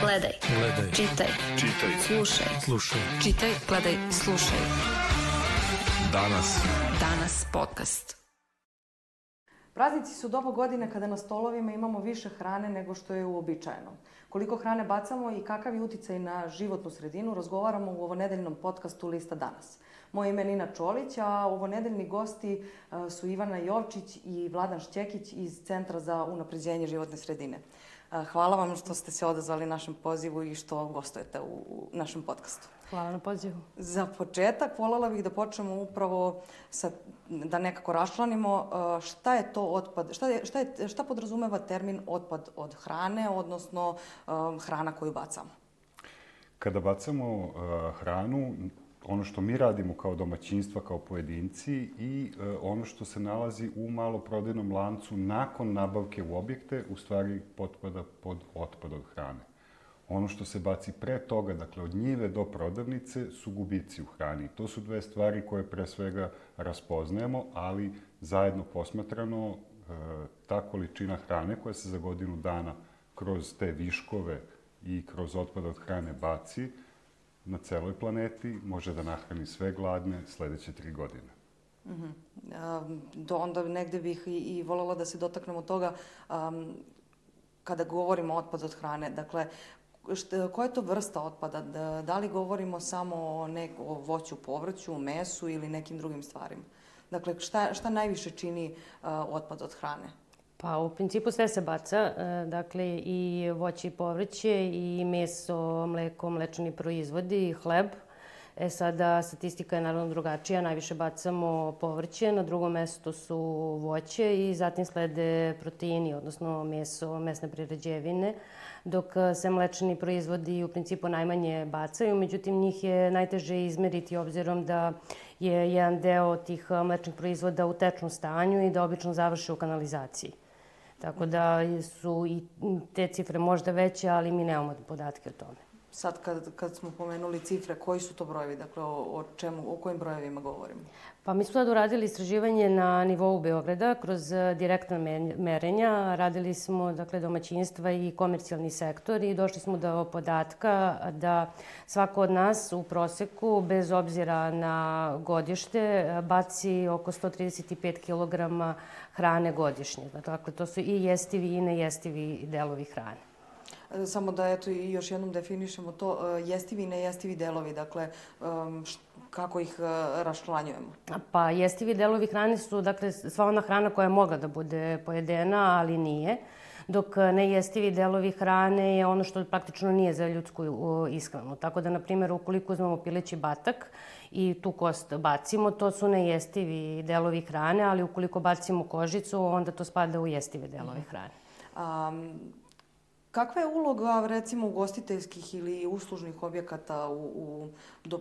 Gledaj. Gledaj. Čitaj. Čitaj. Slušaj. Slušaj. Čitaj, gledaj, slušaj. Danas. Danas podcast. Praznici su doba godine kada na stolovima imamo više hrane nego što je uobičajeno. Koliko hrane bacamo i kakav je uticaj na životnu sredinu razgovaramo u ovonedeljnom podcastu Lista danas. Moje ime je Nina Čolić, a ovonedeljni gosti e, su Ivana Jovčić i Vladan Šćekić iz Centra za unapređenje životne sredine. Hvala vam što ste se odazvali našem pozivu i što gostujete u našem podcastu. Hvala na pozivu. Za početak voljela bih da počnemo upravo sa, da nekako raščlanimo uh, šta je to otpad, šta, je, šta, je, šta podrazumeva termin otpad od hrane, odnosno um, hrana koju bacamo. Kada bacamo uh, hranu, ono što mi radimo kao domaćinstva, kao pojedinci i uh, ono što se nalazi u maloprodajnom lancu nakon nabavke u objekte, u stvari potpada pod otpad od hrane. Ono što se baci pre toga, dakle od njive do prodavnice, su gubici u hrani. To su dve stvari koje pre svega raspoznajemo, ali zajedno posmatrano, e, ta količina hrane koja se za godinu dana kroz te viškove i kroz otpad od hrane baci na celoj planeti može da nahrani sve gladne sledeće tri godine. Um, do onda negde bih i, i voljela da se dotaknemo toga um, kada govorimo o otpad od hrane. Dakle, koja je to vrsta otpada? Da, da li govorimo samo o, nek, o voću, povrću, mesu ili nekim drugim stvarima? Dakle, šta, šta najviše čini uh, otpad od hrane? Pa u principu sve se baca, e, dakle i voće i povrće i meso, mleko, mlečani proizvodi hleb. E sada statistika je naravno drugačija, najviše bacamo povrće, na drugom mestu su voće i zatim slede proteini, odnosno meso, mesne prerađevine, dok se mlečani proizvodi u principu najmanje bacaju, međutim njih je najteže izmeriti obzirom da je jedan deo tih mlečnih proizvoda u tečnom stanju i da obično završe u kanalizaciji. Tako da su i te cifre možda veće, ali mi nemamo podatke o tome. Sad kad, kad smo pomenuli cifre, koji su to brojevi? Dakle, o, o, čemu, o kojim brojevima govorimo? Pa mi smo sad uradili istraživanje na nivou Beograda kroz eh, direktna me- merenja. Radili smo dakle, domaćinstva i komercijalni sektor i došli smo do podatka da svako od nas u proseku, bez obzira na godište, baci oko 135 kg hrane godišnje. Dakle, to su i jestivi i nejestivi delovi hrane. E, Samo da eto i još jednom definišemo to, e, jestivi i nejestivi delovi, dakle, š, kako ih uh, raščlanjujemo. Pa jestivi delovi hrane su dakle sva ona hrana koja je mogla da bude pojedena, ali nije. Dok nejestivi delovi hrane je ono što praktično nije za ljudsku ishranu. Tako da, na primjer, ukoliko uzmemo pileći batak i tu kost bacimo, to su nejestivi delovi hrane, ali ukoliko bacimo kožicu, onda to spada u jestive delove hrane. Um, kakva je uloga, recimo, ugostiteljskih ili uslužnih objekata u, u, do,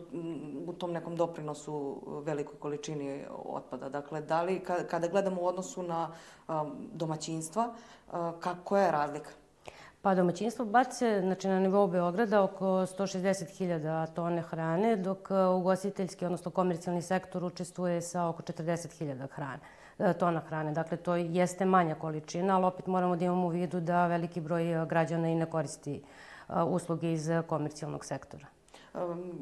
u tom nekom doprinosu velikoj količini otpada? Dakle, da li, kada, gledamo u odnosu na um, domaćinstva, uh, kako je razlika? Pa domaćinstvo bace, znači na nivou Beograda oko 160.000 tone hrane, dok e, ugostiteljski, odnosno komercijalni sektor učestvuje sa oko 40.000 hrane tona hrane. Dakle, to jeste manja količina, ali opet moramo da imamo u vidu da veliki broj e, građana i ne koristi usluge iz komercijalnog sektora.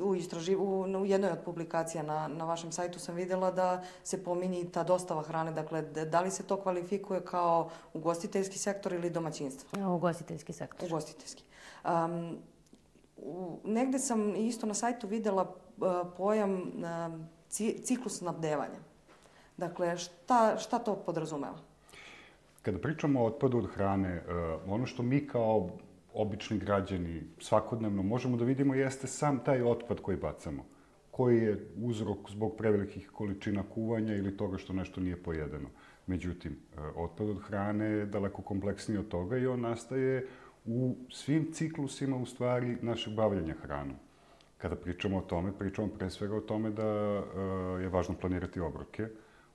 U, istraži, u, u jednoj od publikacija na, na vašem sajtu sam videla da se pominje i ta dostava hrane. Dakle, da li se to kvalifikuje kao ugostiteljski sektor ili domaćinstvo? Ugostiteljski sektor. Ugostiteljski. Um, u, negde sam isto na sajtu videla uh, pojam ci, ciklus snabdevanja. Dakle, šta, šta to podrazumeva? Kada pričamo o otpadu od hrane, uh, ono što mi kao obični građani svakodnevno možemo da vidimo jeste sam taj otpad koji bacamo koji je uzrok zbog prevelikih količina kuvanja ili toga što nešto nije pojedeno. Međutim, e, otpad od hrane je daleko kompleksniji od toga i on nastaje u svim ciklusima u stvari našeg bavljanja hranom. Kada pričamo o tome, pričamo pre svega o tome da e, je važno planirati obroke,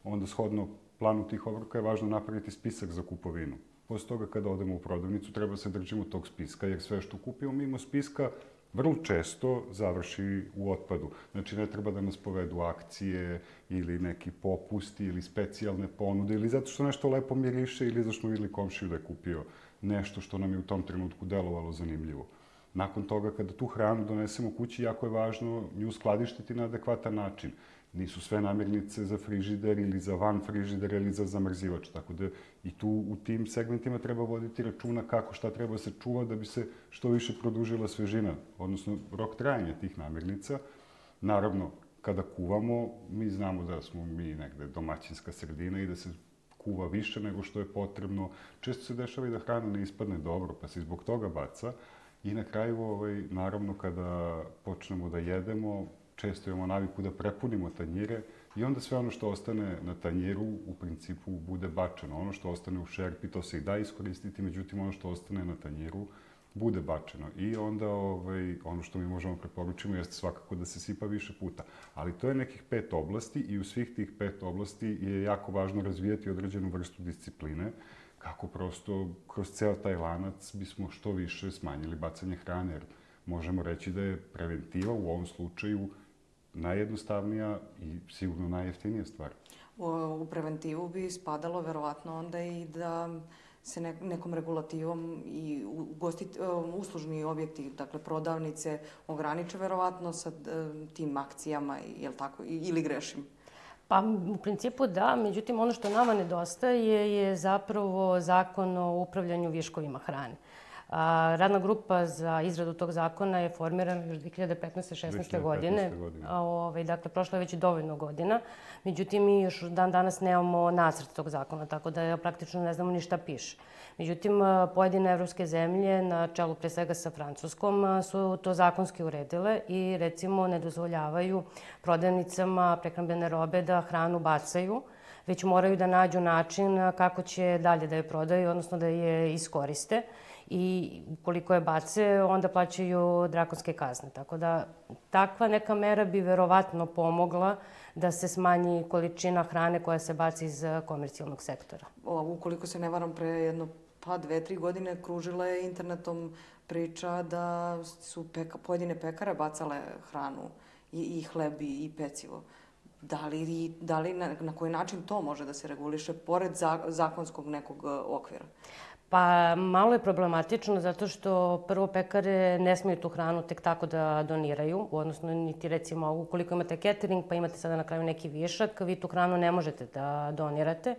onda shodno planu tih obroka je važno napraviti spisak za kupovinu. Posle toga kada odemo u prodavnicu treba se držimo tog spiska, jer sve što kupimo mimo spiska vrlo često završi u otpadu. Znači, ne treba da nas povedu akcije ili neki popusti ili specijalne ponude ili zato što nešto lepo miriše ili zato što videli komšiju da je kupio nešto što nam je u tom trenutku delovalo zanimljivo. Nakon toga, kada tu hranu donesemo kući, jako je važno nju skladištiti na adekvatan način. Nisu sve namirnice za frižider ili za van frižider ili za zamrzivač. Tako da i tu u tim segmentima treba voditi računa kako šta treba se čuva da bi se što više produžila svežina, odnosno rok trajanja tih namirnica. Naravno, kada kuvamo, mi znamo da smo mi negde domaćinska sredina i da se kuva više nego što je potrebno. Često se dešava i da hrana ne ispadne dobro, pa se zbog toga baca. I na kraju, ovaj, naravno, kada počnemo da jedemo, često imamo naviku da prepunimo tanjire i onda sve ono što ostane na tanjiru u principu bude bačeno. Ono što ostane u šerpi, to se i da iskoristiti, međutim ono što ostane na tanjiru bude bačeno. I onda ovaj, ono što mi možemo preporučiti jeste svakako da se sipa više puta. Ali to je nekih pet oblasti i u svih tih pet oblasti je jako važno razvijati određenu vrstu discipline kako prosto kroz ceo taj lanac bismo što više smanjili bacanje hrane. Jer možemo reći da je preventiva u ovom slučaju najjednostavnija i sigurno najjeftinija stvar. U preventivu bi spadalo verovatno onda i da se ne, nekom regulativom i ugostit, um, uslužni objekti, dakle prodavnice, ograniče verovatno sa um, tim akcijama, jel tako, ili grešim? Pa u principu da, međutim ono što nama nedostaje je zapravo zakon o upravljanju viškovima hrane. A, radna grupa za izradu tog zakona je formirana još 2015-16. godine. godine. A, ovaj, dakle, prošlo je već dovoljno godina. Međutim, mi još dan danas nemamo nacrt tog zakona, tako da praktično ne znamo ni šta piše. Međutim, pojedine evropske zemlje, na čelu pre svega sa Francuskom, su to zakonski uredile i recimo ne dozvoljavaju prodavnicama prehrambene robe da hranu bacaju, već moraju da nađu način kako će dalje da je prodaju, odnosno da je iskoriste i ukoliko je bace, onda plaćaju drakonske kazne. Tako da takva neka mera bi verovatno pomogla da se smanji količina hrane koja se baci iz komercijalnog sektora. O, ukoliko se ne varam, pre jedno pa dve, tri godine kružila je internetom priča da su peka, pojedine pekare bacale hranu i, i hleb i, i pecivo. Da li, da li na, na koji način to može da se reguliše pored za, zakonskog nekog e, okvira? Pa malo je problematično zato što prvo pekare ne smiju tu hranu tek tako da doniraju, odnosno niti recimo ukoliko imate catering pa imate sada na kraju neki višak, vi tu hranu ne možete da donirate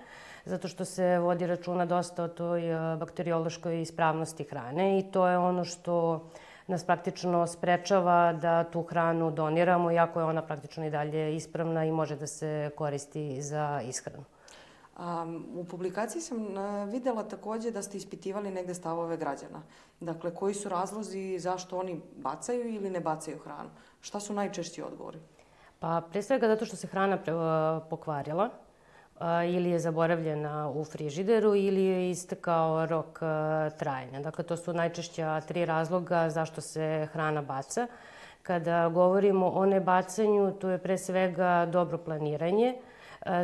zato što se vodi računa dosta o toj e, bakteriološkoj ispravnosti hrane i to je ono što nas praktično sprečava da tu hranu doniramo, iako je ona praktično i dalje ispravna i može da se koristi za ishranu. Um, u publikaciji sam uh, videla takođe da ste ispitivali negde stavove građana. Dakle, koji su razlozi zašto oni bacaju ili ne bacaju hranu? Šta su najčešći odgovori? Pa, pre svega zato što se hrana pre, uh, pokvarila uh, ili je zaboravljena u frižideru ili je istekao rok trajanja. Dakle, to su najčešća tri razloga zašto se hrana baca. Kada govorimo o nebacanju, to je pre svega dobro planiranje,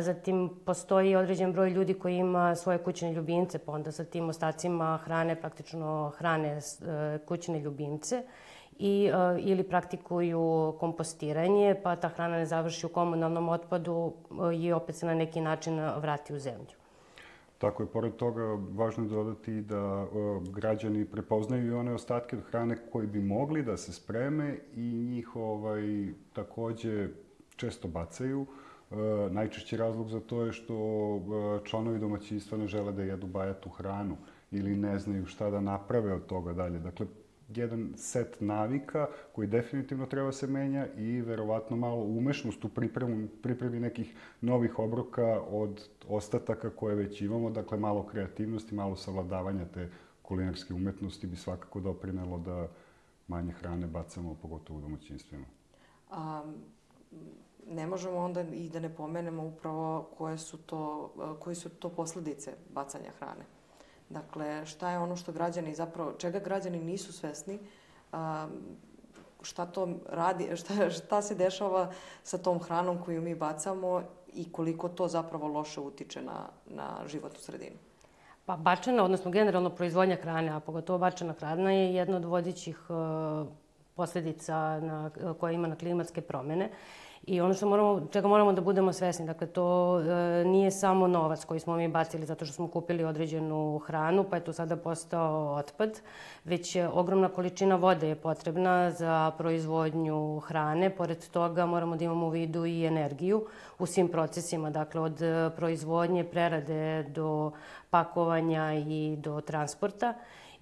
Zatim, postoji određen broj ljudi koji ima svoje kućne ljubimce, pa onda sa tim ostacima hrane, praktično hrane e, kućne ljubimce i, e, ili praktikuju kompostiranje, pa ta hrana ne završi u komunalnom otpadu e, i opet se na neki način vrati u zemlju. Tako je, pored toga, važno je dodati da građani prepoznaju i one ostatke od hrane koji bi mogli da se spreme i njih ovaj, takođe često bacaju. E, najčešći razlog za to je što e, članovi domaćinstva ne žele da jedu bajatu hranu ili ne znaju šta da naprave od toga dalje. Dakle, jedan set navika koji definitivno treba se menja i verovatno malo umešnost u pripremu, pripremi nekih novih obroka od ostataka koje već imamo, dakle malo kreativnosti, malo savladavanja te kulinarske umetnosti bi svakako doprinelo da manje hrane bacamo, pogotovo u domaćinstvima. Ne možemo onda i da ne pomenemo upravo koje su to, koji su to posledice bacanja hrane. Dakle, šta je ono što građani zapravo, čega građani nisu svesni, šta to radi, šta, šta se dešava sa tom hranom koju mi bacamo i koliko to zapravo loše utiče na, na životnu sredinu. Pa bačena, odnosno generalno proizvodnja hrane, a pogotovo bačena hrana je jedna od vodećih posledica na, koja ima na klimatske promene I ono što moramo, čega moramo da budemo svesni, dakle to e, nije samo novac koji smo mi bacili zato što smo kupili određenu hranu, pa je to sada postao otpad, već je ogromna količina vode je potrebna za proizvodnju hrane. Pored toga moramo da imamo u vidu i energiju u svim procesima, dakle od proizvodnje, prerade do pakovanja i do transporta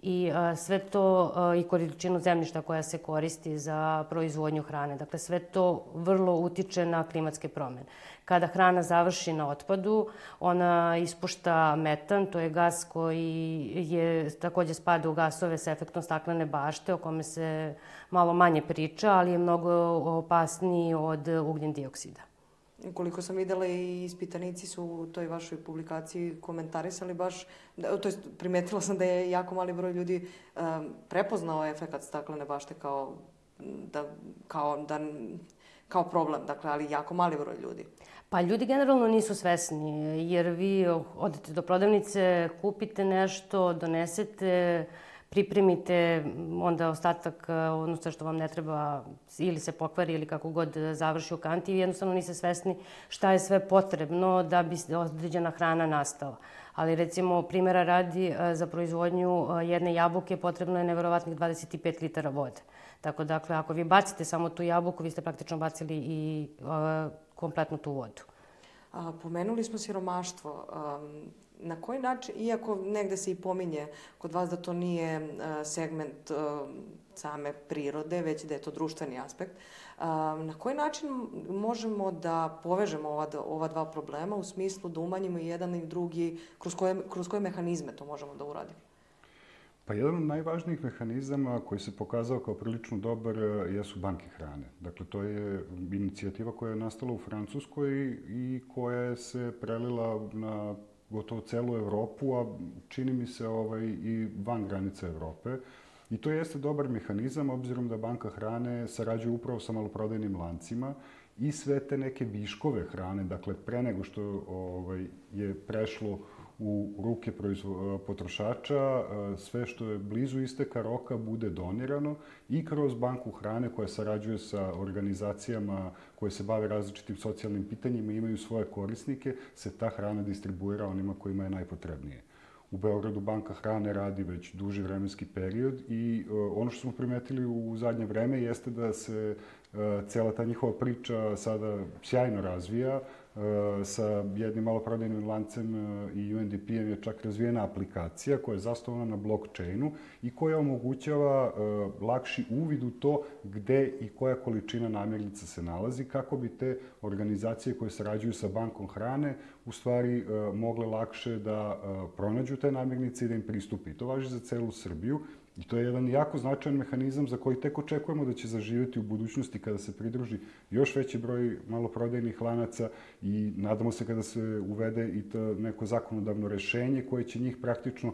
i a, sve to a, i količinu zemljišta koja se koristi za proizvodnju hrane. Dakle, sve to vrlo utiče na klimatske promene. Kada hrana završi na otpadu, ona ispušta metan, to je gas koji je takođe spada u gasove sa efektom staklene bašte, o kome se malo manje priča, ali je mnogo opasniji od ugljen dioksida koliko sam videla i ispitanici su u toj vašoj publikaciji komentarisali baš, da, to jest primetila sam da je jako mali broj ljudi um, prepoznao efekat staklene bašte kao da, kao da kao problem, dakle, ali jako mali broj ljudi. Pa ljudi generalno nisu svesni, jer vi odete do prodavnice, kupite nešto, donesete, pripremite onda ostatak, e, odnosno što vam ne treba ili se pokvari ili kako god završi u kanti jednostavno niste svesni šta je sve potrebno da bi određena hrana nastala. Ali recimo, primjera radi, e, za proizvodnju e, jedne jabuke potrebno je neverovatnih 25 litara vode. Tako dakle, ako vi bacite samo tu jabuku, vi ste praktično bacili i kompletnu tu vodu. A, pomenuli smo siromaštvo. Um, na koji način, iako negde se i pominje kod vas da to nije uh, segment uh, same prirode, već da je to društveni aspekt, na koji način možemo da povežemo ova, ova dva problema u smislu da umanjimo i jedan i drugi, kroz koje, kroz koje mehanizme to možemo da uradimo? Pa jedan od najvažnijih mehanizama koji se pokazao kao prilično dobar jesu banke hrane. Dakle, to je inicijativa koja je nastala u Francuskoj i koja se prelila na gotovo celu Evropu, a čini mi se ovaj, i van granica Evrope. I to jeste dobar mehanizam, obzirom da banka hrane sarađuje upravo sa maloprodajnim lancima i sve te neke viškove hrane, dakle pre nego što ovaj, je prešlo u ruke potrošača, sve što je blizu isteka roka bude donirano i kroz banku hrane koja sarađuje sa organizacijama koje se bave različitim socijalnim pitanjima i imaju svoje korisnike, se ta hrana distribuira onima kojima je najpotrebnije. U Beogradu banka hrane radi već duži vremenski period i ono što smo primetili u zadnje vreme jeste da se cela ta njihova priča sada sjajno razvija, E, sa jednim maloprodajnim lancem e, i UNDP-em je čak razvijena aplikacija koja je zastovana na blockchainu i koja omogućava e, lakši uvid u to gde i koja količina namirnica se nalazi, kako bi te organizacije koje sarađuju sa bankom hrane u stvari mogle lakše da pronađu te namirnice i da im pristupi. To važi za celu Srbiju I to je jedan jako značajan mehanizam za koji tek očekujemo da će zaživeti u budućnosti kada se pridruži još veći broj maloprodajnih lanaca i nadamo se kada se uvede i to neko zakonodavno rešenje koje će njih praktično,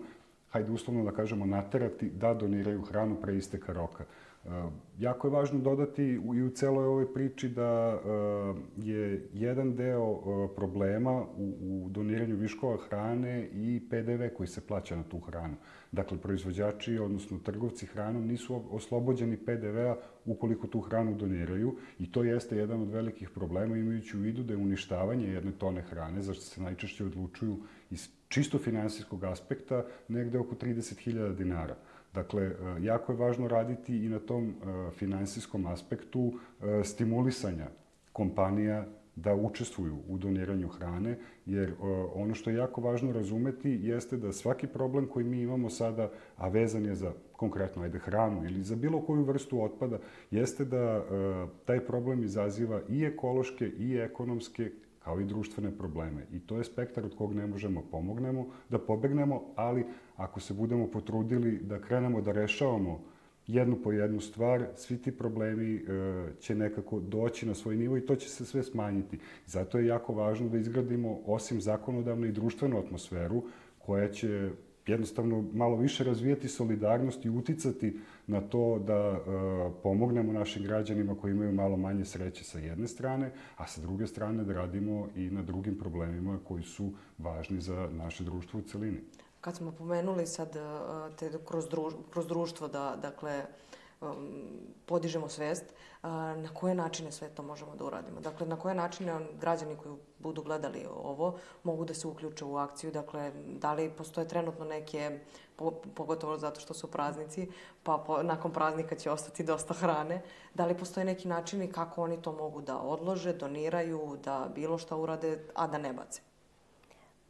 hajde uslovno da kažemo, naterati da doniraju hranu pre isteka roka. Uh, jako je važno dodati i u celoj ovoj priči da uh, je jedan deo uh, problema u, u doniranju viškova hrane i PDV koji se plaća na tu hranu. Dakle, proizvođači, odnosno trgovci hranom, nisu oslobođeni PDV-a ukoliko tu hranu doniraju i to jeste jedan od velikih problema imajući u vidu da je uništavanje jedne tone hrane, zašto se najčešće odlučuju iz čisto finansijskog aspekta, negde oko 30.000 dinara. Dakle, e, jako je važno raditi i na tom e, finansijskom aspektu e, stimulisanja kompanija da učestvuju u doniranju hrane, jer ono što je jako važno razumeti jeste da svaki problem koji mi imamo sada, a vezan je za konkretno ajde hranu ili za bilo koju vrstu otpada, jeste da taj problem izaziva i ekološke i ekonomske kao i društvene probleme. I to je spektar od kog ne možemo pomognemo, da pobegnemo, ali ako se budemo potrudili da krenemo da rešavamo jednu po jednu stvar, svi ti problemi e, će nekako doći na svoj nivo i to će se sve smanjiti. Zato je jako važno da izgradimo, osim zakonodavnu i društvenu atmosferu, koja će jednostavno malo više razvijati solidarnost i uticati na to da e, pomognemo našim građanima koji imaju malo manje sreće sa jedne strane, a sa druge strane da radimo i na drugim problemima koji su važni za naše društvo u celini. Kad smo pomenuli sad e, te kroz, druž, kroz društvo da, dakle, um, podižemo svest, uh, na koje načine sve to možemo da uradimo. Dakle, na koje načine građani koji budu gledali ovo mogu da se uključe u akciju, dakle, da li postoje trenutno neke, po, pogotovo zato što su praznici, pa po, nakon praznika će ostati dosta hrane, da li postoje neki načini kako oni to mogu da odlože, doniraju, da bilo šta urade, a da ne bace?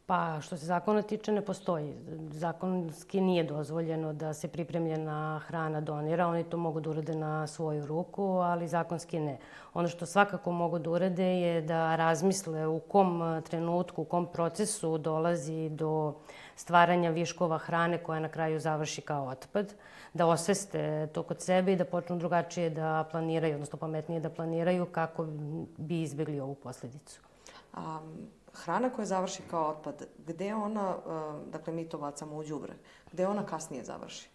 Pa, što se zakona tiče, ne postoji. Zakonski nije dozvoljeno da se pripremljena hrana donira. Oni to mogu da urade na svoju ruku, ali zakonski ne. Ono što svakako mogu da urade je da razmisle u kom trenutku, u kom procesu dolazi do stvaranja viškova hrane koja na kraju završi kao otpad, da osveste to kod sebe i da počnu drugačije da planiraju, odnosno pametnije da planiraju kako bi izbegli ovu posledicu. Um, hrana koja završi kao otpad, gde ona, uh, dakle mi to bacamo u đubre, gde ona kasnije završi?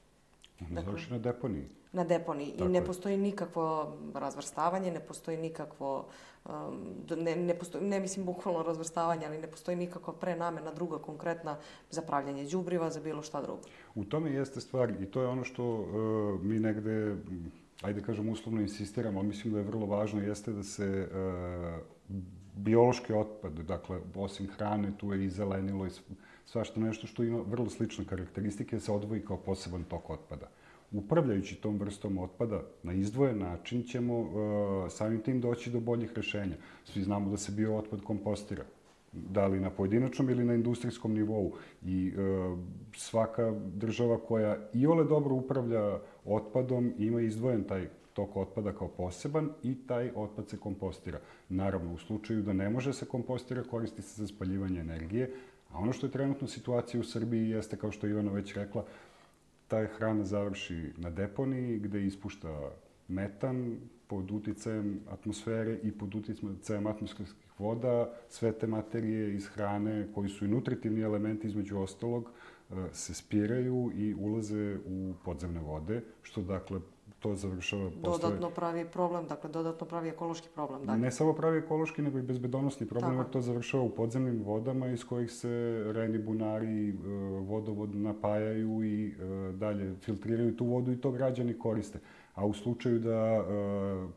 Ona dakle, završi na deponiji. Na deponiji. Tako I ne je. postoji nikakvo razvrstavanje, ne postoji nikakvo, ne, ne, postoji, ne mislim bukvalno razvrstavanje, ali ne postoji nikakva prenamena druga konkretna za pravljanje đubriva, za bilo šta drugo. U tome jeste stvar i to je ono što uh, mi negde ajde kažem uslovno insistiramo, ali mislim da je vrlo važno, jeste da se uh, biološki otpad, dakle, osim hrane, tu je i zelenilo i svašta nešto što ima vrlo slične karakteristike, se odvoji kao poseban tok otpada. Upravljajući tom vrstom otpada na izdvojen način ćemo uh, samim tim doći do boljih rešenja. Svi znamo da se bio otpad kompostira da li na pojedinačnom ili na industrijskom nivou. I e, svaka država koja i ole dobro upravlja otpadom ima izdvojen taj tok otpada kao poseban i taj otpad se kompostira. Naravno, u slučaju da ne može se kompostira, koristi se za spaljivanje energije, a ono što je trenutno situacija u Srbiji jeste, kao što je Ivana već rekla, ta hrana završi na deponiji gde ispušta metan pod uticajem atmosfere i pod uticajem atmosferskih voda, sve te materije iz hrane koji su i nutritivni elementi između ostalog, e, se spiraju i ulaze u podzemne vode, što dakle to završava postoje... Dodatno pravi problem, dakle dodatno pravi ekološki problem. Dakle. Ne samo pravi ekološki, nego i bezbedonosni problem, jer to završava u podzemnim vodama iz kojih se reni bunari, e, vodovod napajaju i e, dalje filtriraju tu vodu i to građani koriste. A u slučaju da e,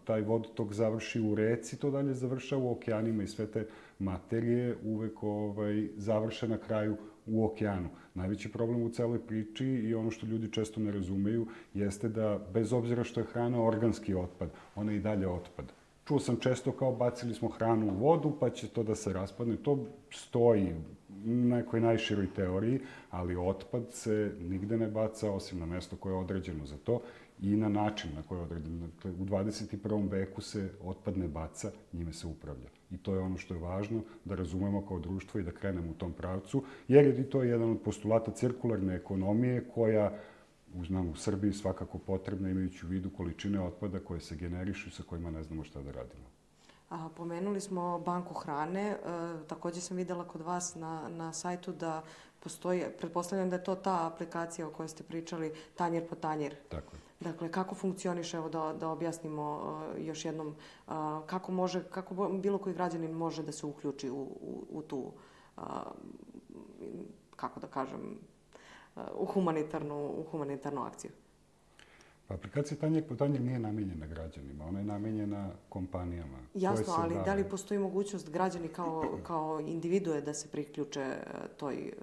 taj vodotok završi u reci, to dalje završava u okeanima i sve te materije uvek ovaj, završe na kraju u okeanu. Najveći problem u celoj priči i ono što ljudi često ne razumeju jeste da bez obzira što je hrana organski otpad, ona i dalje otpad. Čuo sam često kao bacili smo hranu u vodu pa će to da se raspadne. To stoji u nekoj najširoj teoriji, ali otpad se nigde ne baca osim na mesto koje je određeno za to i na način na koji je određeno. Dakle, u 21. veku se otpad ne baca, njime se upravlja. I to je ono što je važno da razumemo kao društvo i da krenemo u tom pravcu, jer je to jedan od postulata cirkularne ekonomije koja znam, u Srbiji svakako potrebna imajući u vidu količine otpada koje se generišu sa kojima ne znamo šta da radimo. A, pomenuli smo banku hrane. E, takođe sam videla kod vas na, na sajtu da postoji, pretpostavljam da je to ta aplikacija o kojoj ste pričali, tanjer po tanjer. Tako je. Dakle, kako funkcioniše, evo da, da objasnimo uh, još jednom, uh, kako, može, kako bilo koji građanin može da se uključi u, u, u tu, uh, kako da kažem, uh, u, humanitarnu, u humanitarnu akciju? Pa aplikacija Tanjeg po Tanjeg nije namenjena građanima, ona je namenjena kompanijama. Jasno, ali da li postoji mogućnost građani kao, kao individue da se priključe uh, toj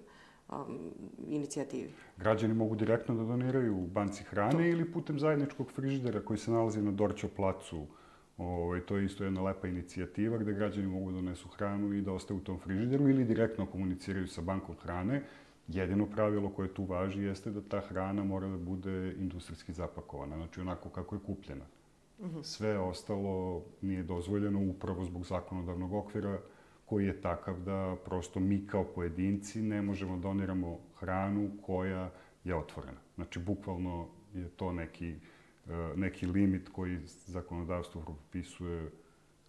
um, inicijativi. Građani mogu direktno da doniraju u banci hrane to. ili putem zajedničkog frižidera koji se nalazi na Dorćo placu. Ovaj, to je isto jedna lepa inicijativa gde građani mogu da donesu hranu i da ostaju u tom frižideru ili direktno komuniciraju sa bankom hrane. Jedino pravilo koje tu važi jeste da ta hrana mora da bude industrijski zapakovana, znači onako kako je kupljena. Mhm. Sve ostalo nije dozvoljeno upravo zbog zakonodavnog okvira koji je takav da prosto mi kao pojedinci ne možemo doniramo hranu koja je otvorena. Znači, bukvalno je to neki, e, neki limit koji zakonodavstvo propisuje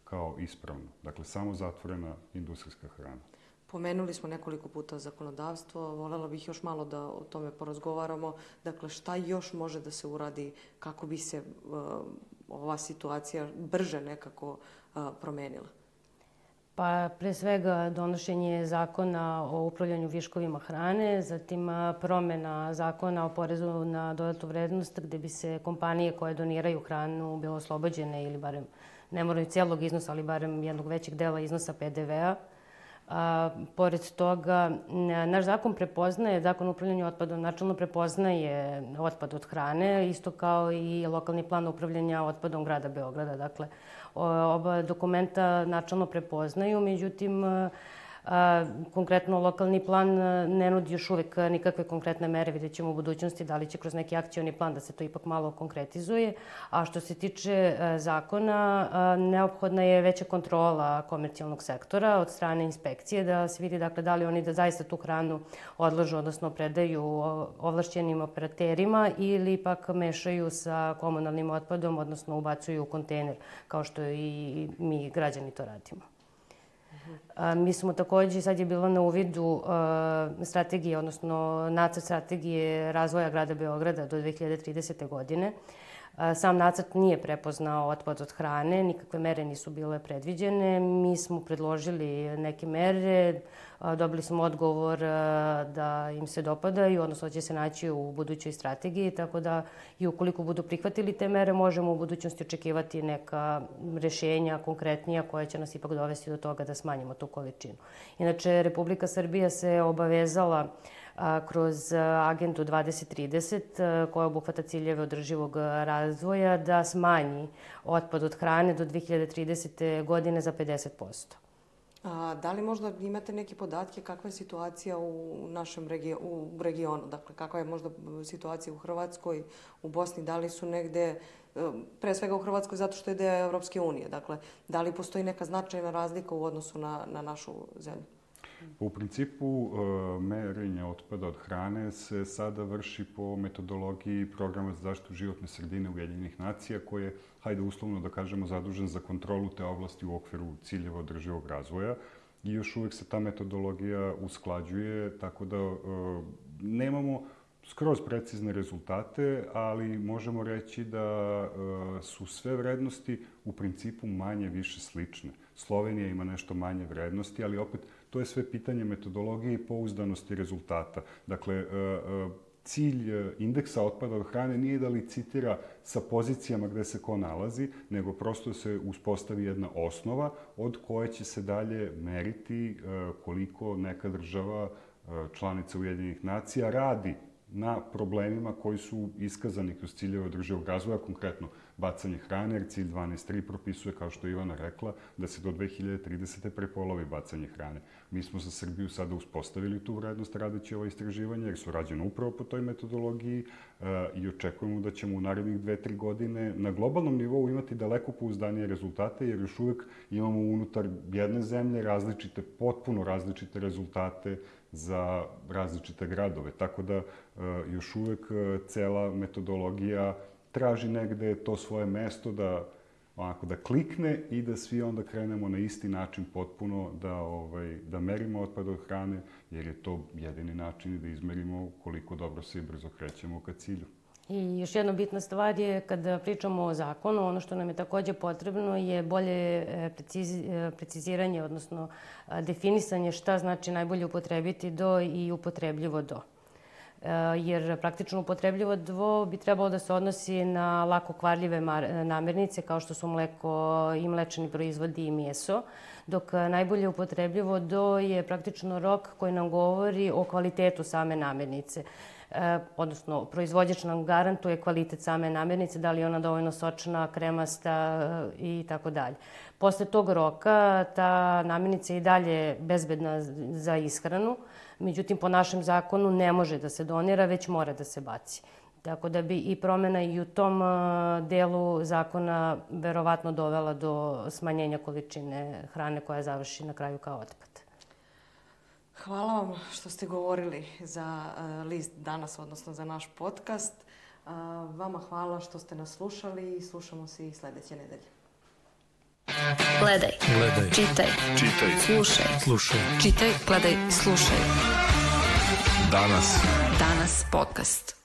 kao ispravno. Dakle, samo zatvorena industrijska hrana. Pomenuli smo nekoliko puta zakonodavstvo, volela bih još malo da o tome porazgovaramo. Dakle, šta još može da se uradi kako bi se uh, ova situacija brže nekako uh, promenila? Pa pre svega donošenje zakona o upravljanju viškovima hrane, zatim promena zakona o porezu na dodatu vrednost gde bi se kompanije koje doniraju hranu bilo oslobođene ili barem ne moraju cijelog iznosa, ali barem jednog većeg dela iznosa PDV-a. A, pored toga, naš zakon prepoznaje, zakon o upravljanju otpadom načalno prepoznaje otpad od hrane, isto kao i lokalni plan upravljanja otpadom grada Beograda. Dakle, oba dokumenta načalno prepoznaju, međutim, konkretno, lokalni plan ne nudi još uvek nikakve konkretne mere, vidjet ćemo u budućnosti da li će kroz neki akcioni plan da se to ipak malo konkretizuje. A što se tiče zakona, neophodna je veća kontrola komercijalnog sektora od strane inspekcije da se vidi dakle, da li oni da zaista tu hranu odlažu, odnosno predaju ovlašćenim operaterima ili ipak mešaju sa komunalnim otpadom, odnosno ubacuju u kontejner, kao što i mi građani to radimo. Mi smo takođe, sad je bilo na uvidu strategije, odnosno nacrt strategije razvoja grada Beograda do 2030. godine. Sam nacrt nije prepoznao otpad od hrane, nikakve mere nisu bile predviđene. Mi smo predložili neke mere, dobili smo odgovor da im se dopadaju, odnosno da će se naći u budućoj strategiji, tako da i ukoliko budu prihvatili te mere, možemo u budućnosti očekivati neka rešenja konkretnija koja će nas ipak dovesti do toga da smanjimo tu količinu. Inače, Republika Srbija se obavezala kroz agendu 2030 koja obuhvata ciljeve održivog razvoja da smanji otpad od hrane do 2030. godine za 50%. A, da li možda imate neke podatke kakva je situacija u našem regio, u regionu? Dakle, kakva je možda situacija u Hrvatskoj, u Bosni? Da li su negde, pre svega u Hrvatskoj zato što je deo Evropske unije. Dakle, da li postoji neka značajna razlika u odnosu na, na našu zemlju? U principu, e, merenje otpada od hrane se sada vrši po metodologiji programa za zaštitu životne sredine Ujedinjenih nacija, koje je, hajde uslovno da kažemo, zadužen za kontrolu te oblasti u okviru ciljeva održivog razvoja. I još uvek se ta metodologija usklađuje, tako da e, nemamo skroz precizne rezultate, ali možemo reći da e, su sve vrednosti u principu manje više slične. Slovenija ima nešto manje vrednosti, ali opet to je sve pitanje metodologije i pouzdanosti rezultata. Dakle, e, e, cilj e, indeksa otpada od hrane nije da licitira sa pozicijama gde se ko nalazi, nego prosto se uspostavi jedna osnova od koje će se dalje meriti koliko neka država članica Ujedinjenih nacija radi na problemima koji su iskazani kroz ciljeve održivog razvoja, konkretno bacanje hrane, jer cilj 12.3 propisuje, kao što je Ivana rekla, da se do 2030. prepolovi bacanje hrane. Mi smo za Srbiju sada uspostavili tu vrednost radeći ovo istraživanje, jer su rađene upravo po toj metodologiji e, i očekujemo da ćemo u narednih 2-3 godine na globalnom nivou imati daleko pouzdanije rezultate, jer još uvek imamo unutar jedne zemlje različite, potpuno različite rezultate za različite gradove. Tako da e, još uvek e, cela metodologija traži negde to svoje mesto da onako da klikne i da svi onda krenemo na isti način potpuno da ovaj da merimo otpad od hrane jer je to jedini način da izmerimo koliko dobro se i brzo krećemo ka cilju. I još jedna bitna stvar je kada pričamo o zakonu, ono što nam je takođe potrebno je bolje e, e, preciziranje, odnosno definisanje šta znači najbolje upotrebiti do i upotrebljivo do. E, jer praktično upotrebljivo dvo bi trebalo da se odnosi na lako kvarljive namirnice kao što su mleko i mlečani proizvodi i meso, dok najbolje upotrebljivo do je praktično rok koji nam govori o kvalitetu same namirnice. E, odnosno proizvođač nam garantuje kvalitet same namirnice, da li je ona dovoljno sočna, kremasta e, i tako dalje. Posle tog roka ta namirnica je i dalje bezbedna za ishranu, međutim po našem zakonu ne može da se donira, već mora da se baci. Tako da bi i promena i u tom e, delu zakona verovatno dovela do smanjenja količine hrane koja završi na kraju kao otpad. Hvala vam što ste govorili za uh, list danas, odnosno za naš podcast. Uh, vama hvala što ste nas slušali i slušamo se i sledeće nedelje. Gledaj. Gledaj. Čitaj. Čitaj. Slušaj. Slušaj. Čitaj, gledaj, slušaj. Danas. Danas podcast.